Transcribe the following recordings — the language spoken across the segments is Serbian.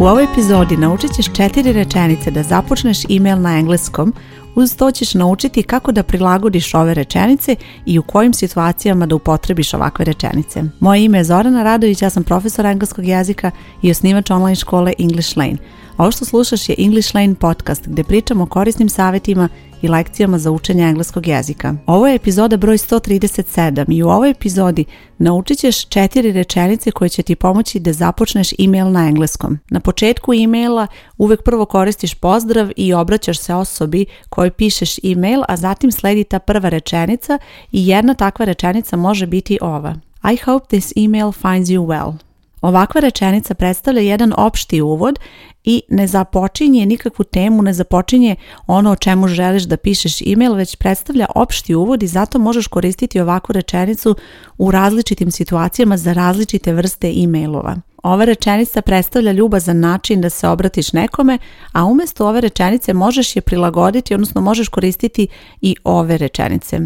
U ovoj epizodi naučit ćeš četiri rečenice da započneš email na engleskom, uz to ćeš naučiti kako da prilagodiš ove rečenice i u kojim situacijama da upotrebiš ovakve rečenice. Moje ime je Zorana Radović, ja sam profesor engleskog jezika i osnivač online škole English Lane. Ovo što slušaš je English Lane podcast gdje pričamo o korisnim savjetima i lekcijama za učenje engleskog jezika. Ovo je epizoda broj 137 i u ovoj epizodi naučit ćeš četiri rečenice koje će ti pomoći da započneš email na engleskom. Na početku emaila uvek prvo koristiš pozdrav i obraćaš se osobi kojoj pišeš email, a zatim sledi ta prva rečenica i jedna takva rečenica može biti ova. I hope this email finds you well. Ovakva rečenica predstavlja jedan opšti uvod i ne započinje nikakvu temu, ne započinje ono o čemu želiš da pišeš email, već predstavlja opšti uvod i zato možeš koristiti ovakvu rečenicu u različitim situacijama za različite vrste emailova. Ova rečenica predstavlja ljubazan način da se obratiš nekome, a umjesto ove rečenice možeš je prilagoditi, odnosno možeš koristiti i ove rečenice.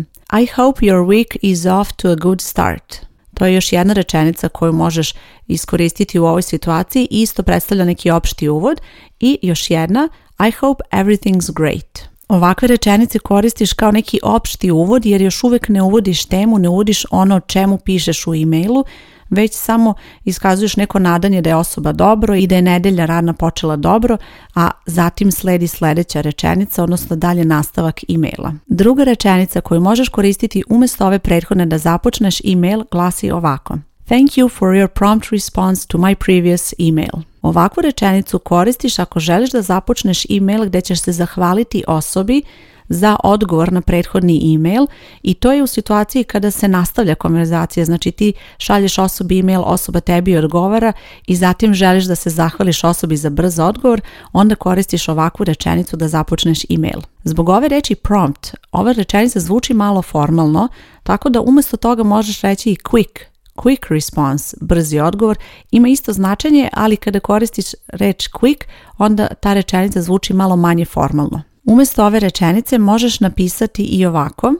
I hope your week is off to a good start. To je još jedna rečenica koju možeš iskoristiti u ovoj situaciji i isto predstavlja neki opšti uvod. I još jedna, I hope everything's great. Ovakve rečenice koristiš kao neki opšti uvod jer još uvek ne uvodiš temu, ne uvodiš ono čemu pišeš u e-mailu, već samo iskazuješ neko nadanje da je osoba dobro i da je nedelja radna počela dobro, a zatim sledi sledeća rečenica, odnosno dalje nastavak e-maila. Druga rečenica koju možeš koristiti umjesto ove prethodne da započneš e-mail glasi ovako. Thank you for your prompt response to my previous email. Ovakvu rečenicu koristiš ako želiš da započneš e-mail gdje ćeš se zahvaliti osobi za odgovor na prethodni email i to je u situaciji kada se nastavlja konverzacija, znači ti šalješ osobi email, osoba tebi odgovara i zatim želiš da se zahvališ osobi za brz odgovor, onda koristiš ovakvu rečenicu da započneš email. Zbog ove reči prompt, ova rečenica zvuči malo formalno, tako da umjesto toga možeš reći i quick, quick response, brzi odgovor, ima isto značenje, ali kada koristiš reč quick, onda ta rečenica zvuči malo manje formalno. Umjesto ove rečenice možeš napisati i ovako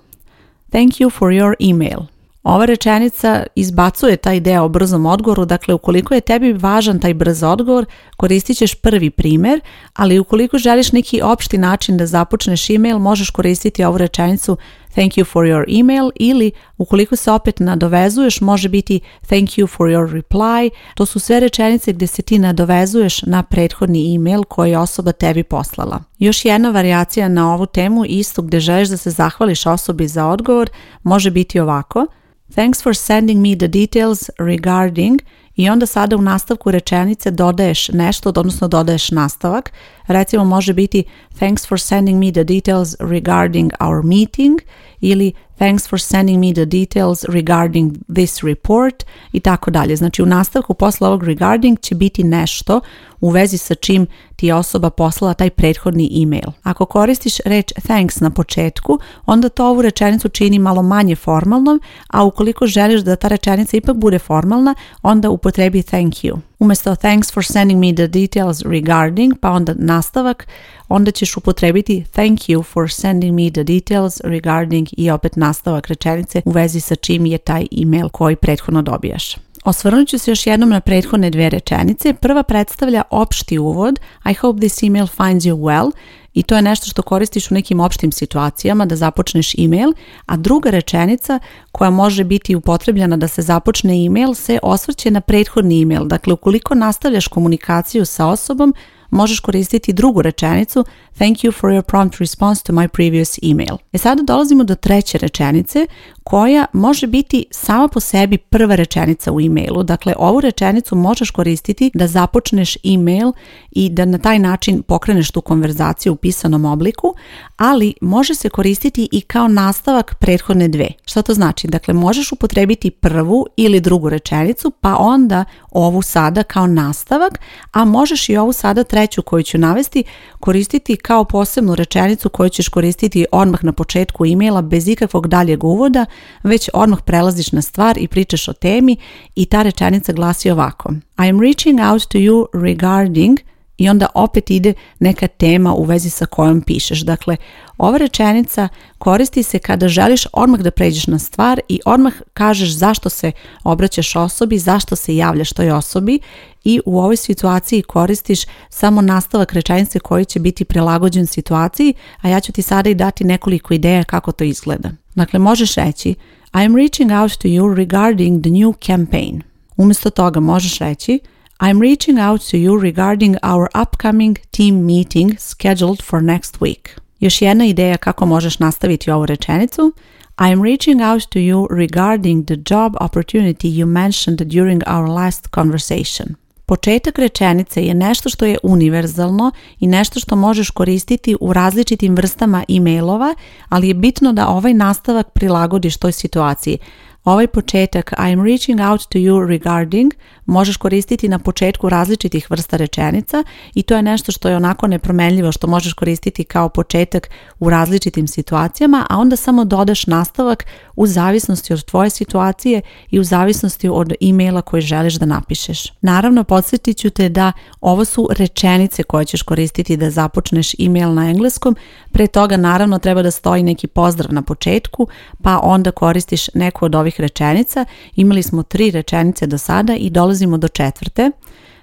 Thank you for your email. Ova rečenica izbacuje taj ideja o brzom odgovoru, dakle ukoliko je tebi važan taj brz odgovor, koristit ćeš prvi primjer, ali ukoliko želiš neki opšti način da započneš email, možeš koristiti ovu rečenicu thank you for your email ili ukoliko se opet nadovezuješ može biti thank you for your reply. To su sve rečenice gdje se ti nadovezuješ na prethodni email koji je osoba tebi poslala. Još jedna varijacija na ovu temu isto gdje želiš da se zahvališ osobi za odgovor može biti ovako Thanks for sending me the details regarding i onda sada u nastavku rečenice dodaješ nešto, odnosno dodaješ nastavak Recimo može biti thanks for sending me the details regarding our meeting ili thanks for sending me the details regarding this report i tako dalje. Znači u nastavku posla ovog regarding će biti nešto u vezi sa čim ti je osoba poslala taj prethodni email. Ako koristiš reč thanks na početku, onda to ovu rečenicu čini malo manje formalnom, a ukoliko želiš da ta rečenica ipak bude formalna, onda upotrebi thank you. Umjesto thanks for sending me the details regarding, pa onda nastavak, onda ćeš upotrebiti thank you for sending me the details regarding i opet nastavak rečenice u vezi sa čim je taj email koji prethodno dobijaš. Osvrnut ću se još jednom na prethodne dve rečenice. Prva predstavlja opšti uvod I hope this email finds you well, i to je nešto što koristiš u nekim opštim situacijama da započneš email, a druga rečenica koja može biti upotrebljena da se započne email se osvrće na prethodni email. Dakle, ukoliko nastavljaš komunikaciju sa osobom, možeš koristiti drugu rečenicu Thank you for your prompt response to my previous email. E sada dolazimo do treće rečenice koja može biti sama po sebi prva rečenica u emailu. Dakle, ovu rečenicu možeš koristiti da započneš email i da na taj način pokreneš tu konverzaciju u pisanom obliku, ali može se koristiti i kao nastavak prethodne dve. Što to znači? Dakle, možeš upotrebiti prvu ili drugu rečenicu, pa onda ovu sada kao nastavak, a možeš i ovu sada treću koju ću navesti koristiti kao posebnu rečenicu koju ćeš koristiti odmah na početku e-maila bez ikakvog daljeg uvoda, već odmah prelaziš na stvar i pričaš o temi i ta rečenica glasi ovako. am reaching out to you regarding – i onda opet ide neka tema u vezi sa kojom pišeš. Dakle, ova rečenica koristi se kada želiš odmah da pređeš na stvar i odmah kažeš zašto se obraćaš osobi, zašto se javljaš toj osobi i u ovoj situaciji koristiš samo nastavak rečenice koji će biti prilagođen situaciji, a ja ću ti sada i dati nekoliko ideja kako to izgleda. Dakle, možeš reći am reaching out to you regarding the new campaign. Umjesto toga možeš reći I'm reaching out to you regarding our upcoming team meeting scheduled for next week. Još jedna ideja kako možeš nastaviti ovu rečenicu. I'm reaching out to you regarding the job opportunity you mentioned during our last conversation. Početak rečenice je nešto što je univerzalno i nešto što možeš koristiti u različitim vrstama e-mailova, ali je bitno da ovaj nastavak prilagodiš toj situaciji. Ovaj početak I'm reaching out to you regarding možeš koristiti na početku različitih vrsta rečenica i to je nešto što je onako nepromenljivo što možeš koristiti kao početak u različitim situacijama, a onda samo dodaš nastavak u zavisnosti od tvoje situacije i u zavisnosti od e-maila koji želiš da napišeš. Naravno, podsjetit ću te da ovo su rečenice koje ćeš koristiti da započneš e-mail na engleskom. Pre toga, naravno, treba da stoji neki pozdrav na početku, pa onda koristiš neku od ovih rečenica. Imali smo tri rečenice do sada i dolazimo do četvrte.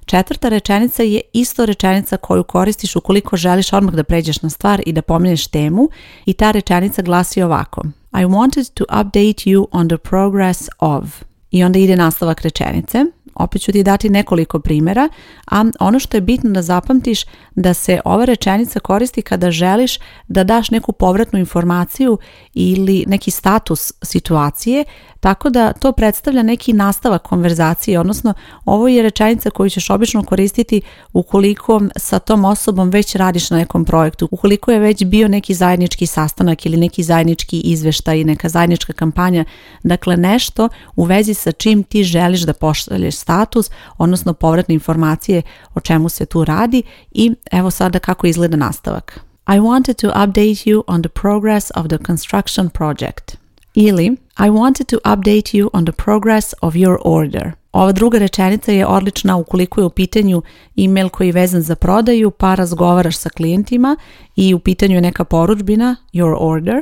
Četvrta rečenica je isto rečenica koju koristiš ukoliko želiš odmah da pređeš na stvar i da pomeneš temu i ta rečenica glasi ovako. I wanted to update you on the progress of. I onda ide nastavak rečenice. Opet ću ti dati nekoliko primjera, a ono što je bitno da zapamtiš da se ova rečenica koristi kada želiš da daš neku povratnu informaciju ili neki status situacije, tako da to predstavlja neki nastavak konverzacije, odnosno ovo je rečenica koju ćeš obično koristiti ukoliko sa tom osobom već radiš na nekom projektu, ukoliko je već bio neki zajednički sastanak ili neki zajednički izveštaj, neka zajednička kampanja, dakle nešto u vezi sa čim ti želiš da pošalješ status, odnosno povratne informacije o čemu se tu radi i evo sada kako izgleda nastavak. I wanted to update you on the progress of the construction project. Ili I wanted to update you on the progress of your order. Ova druga rečenica je odlična ukoliko je u pitanju email koji je vezan za prodaju, pa razgovaraš sa klijentima i u pitanju je neka poručbina, your order,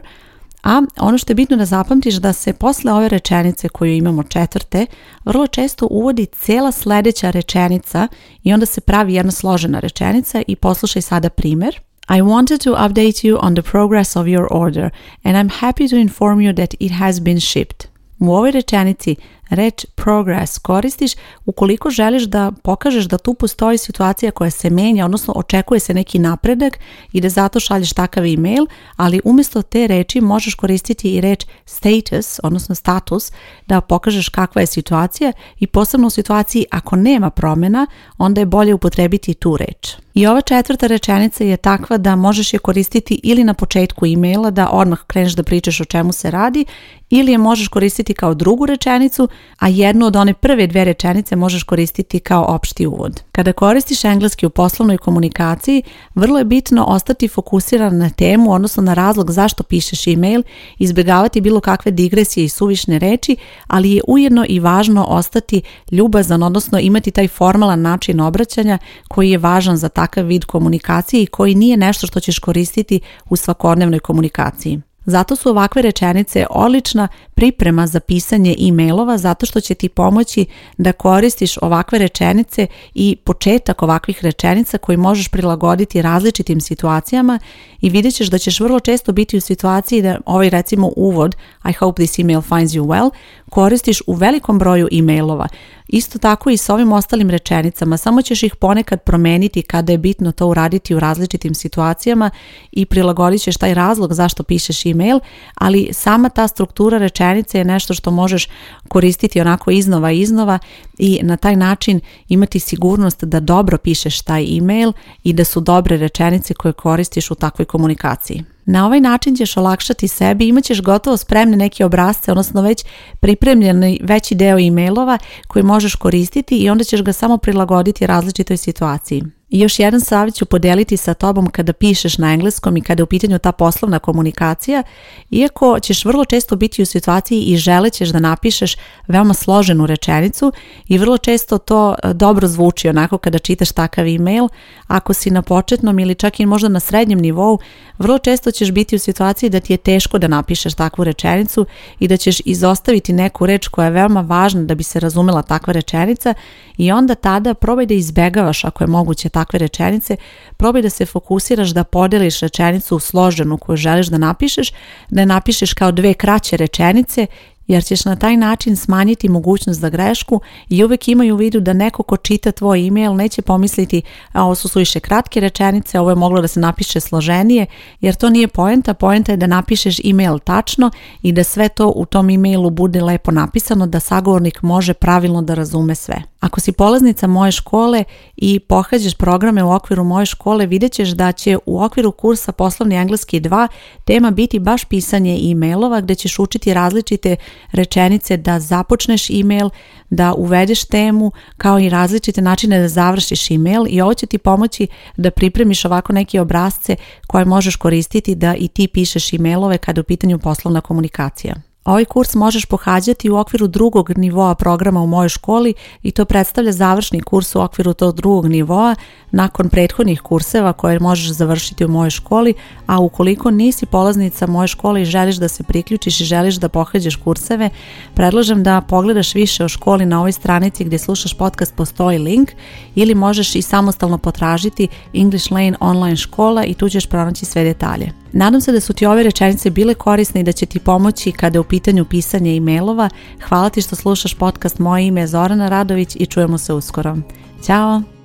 a ono što je bitno da zapamtiš da se posle ove rečenice koju imamo četvrte, vrlo često uvodi cela sljedeća rečenica i onda se pravi jedna složena rečenica i poslušaj sada primjer. I wanted to update you on the progress of your order and I'm happy to inform you that it has been shipped. U ovoj rečenici Reč progress koristiš ukoliko želiš da pokažeš da tu postoji situacija koja se menja, odnosno očekuje se neki napredak i da zato šalješ takav email, ali umjesto te reči možeš koristiti i reč status, odnosno status, da pokažeš kakva je situacija i posebno u situaciji ako nema promjena, onda je bolje upotrebiti tu reč. I ova četvrta rečenica je takva da možeš je koristiti ili na početku emaila da odmah kreneš da pričaš o čemu se radi ili je možeš koristiti kao drugu rečenicu a jednu od one prve dve rečenice možeš koristiti kao opšti uvod. Kada koristiš engleski u poslovnoj komunikaciji, vrlo je bitno ostati fokusiran na temu, odnosno na razlog zašto pišeš e-mail, izbjegavati bilo kakve digresije i suvišne reči, ali je ujedno i važno ostati ljubazan, odnosno imati taj formalan način obraćanja koji je važan za takav vid komunikacije i koji nije nešto što ćeš koristiti u svakodnevnoj komunikaciji. Zato su ovakve rečenice odlična priprema za pisanje e-mailova zato što će ti pomoći da koristiš ovakve rečenice i početak ovakvih rečenica koji možeš prilagoditi različitim situacijama i vidjet ćeš da ćeš vrlo često biti u situaciji da ovaj recimo uvod I hope this email finds you well koristiš u velikom broju e-mailova. Isto tako i s ovim ostalim rečenicama, samo ćeš ih ponekad promeniti kada je bitno to uraditi u različitim situacijama i prilagodit ćeš taj razlog zašto pišeš e-mail, ali sama ta struktura rečenice je nešto što možeš koristiti onako iznova i iznova i na taj način imati sigurnost da dobro pišeš taj e-mail i da su dobre rečenice koje koristiš u takvoj komunikaciji. Na ovaj način ćeš olakšati sebi, imat ćeš gotovo spremne neke obrazce, odnosno već pripremljeni veći deo e-mailova koji možeš koristiti i onda ćeš ga samo prilagoditi različitoj situaciji još jedan savjet ću podeliti sa tobom kada pišeš na engleskom i kada je u pitanju ta poslovna komunikacija, iako ćeš vrlo često biti u situaciji i želećeš da napišeš veoma složenu rečenicu i vrlo često to e, dobro zvuči onako kada čitaš takav email, ako si na početnom ili čak i možda na srednjem nivou, vrlo često ćeš biti u situaciji da ti je teško da napišeš takvu rečenicu i da ćeš izostaviti neku reč koja je veoma važna da bi se razumela takva rečenica i onda tada probaj da izbegavaš ako je moguće takve rečenice, probaj da se fokusiraš da podeliš rečenicu složenu koju želiš da napišeš, da je napišeš kao dve kraće rečenice jer ćeš na taj način smanjiti mogućnost za grešku i uvijek imaju u vidu da neko ko čita tvoj email neće pomisliti a ovo su suviše kratke rečenice, ovo je moglo da se napiše složenije jer to nije poenta, poenta je da napišeš email tačno i da sve to u tom e bude lepo napisano da sagovornik može pravilno da razume sve. Ako si polaznica moje škole i pohađaš programe u okviru moje škole, vidjet ćeš da će u okviru kursa Poslovni engleski 2 tema biti baš pisanje e-mailova gdje ćeš učiti različite rečenice, da započneš email, da uvedeš temu, kao i različite načine da završiš email i ovo će ti pomoći da pripremiš ovako neke obrazce koje možeš koristiti da i ti pišeš emailove kada je u pitanju poslovna komunikacija ovaj kurs možeš pohađati u okviru drugog nivoa programa u mojoj školi i to predstavlja završni kurs u okviru tog drugog nivoa nakon prethodnih kurseva koje možeš završiti u mojoj školi, a ukoliko nisi polaznica moje škole i želiš da se priključiš i želiš da pohađaš kurseve, predlažem da pogledaš više o školi na ovoj stranici gdje slušaš podcast postoji link ili možeš i samostalno potražiti English Lane online škola i tu ćeš pronaći sve detalje. Nadam se da su ti ove rečenice bile korisne i da će ti pomoći kada je u pitanju pisanja e-mailova. Hvala ti što slušaš podcast Moje ime je Zorana Radović i čujemo se uskoro. Ćao!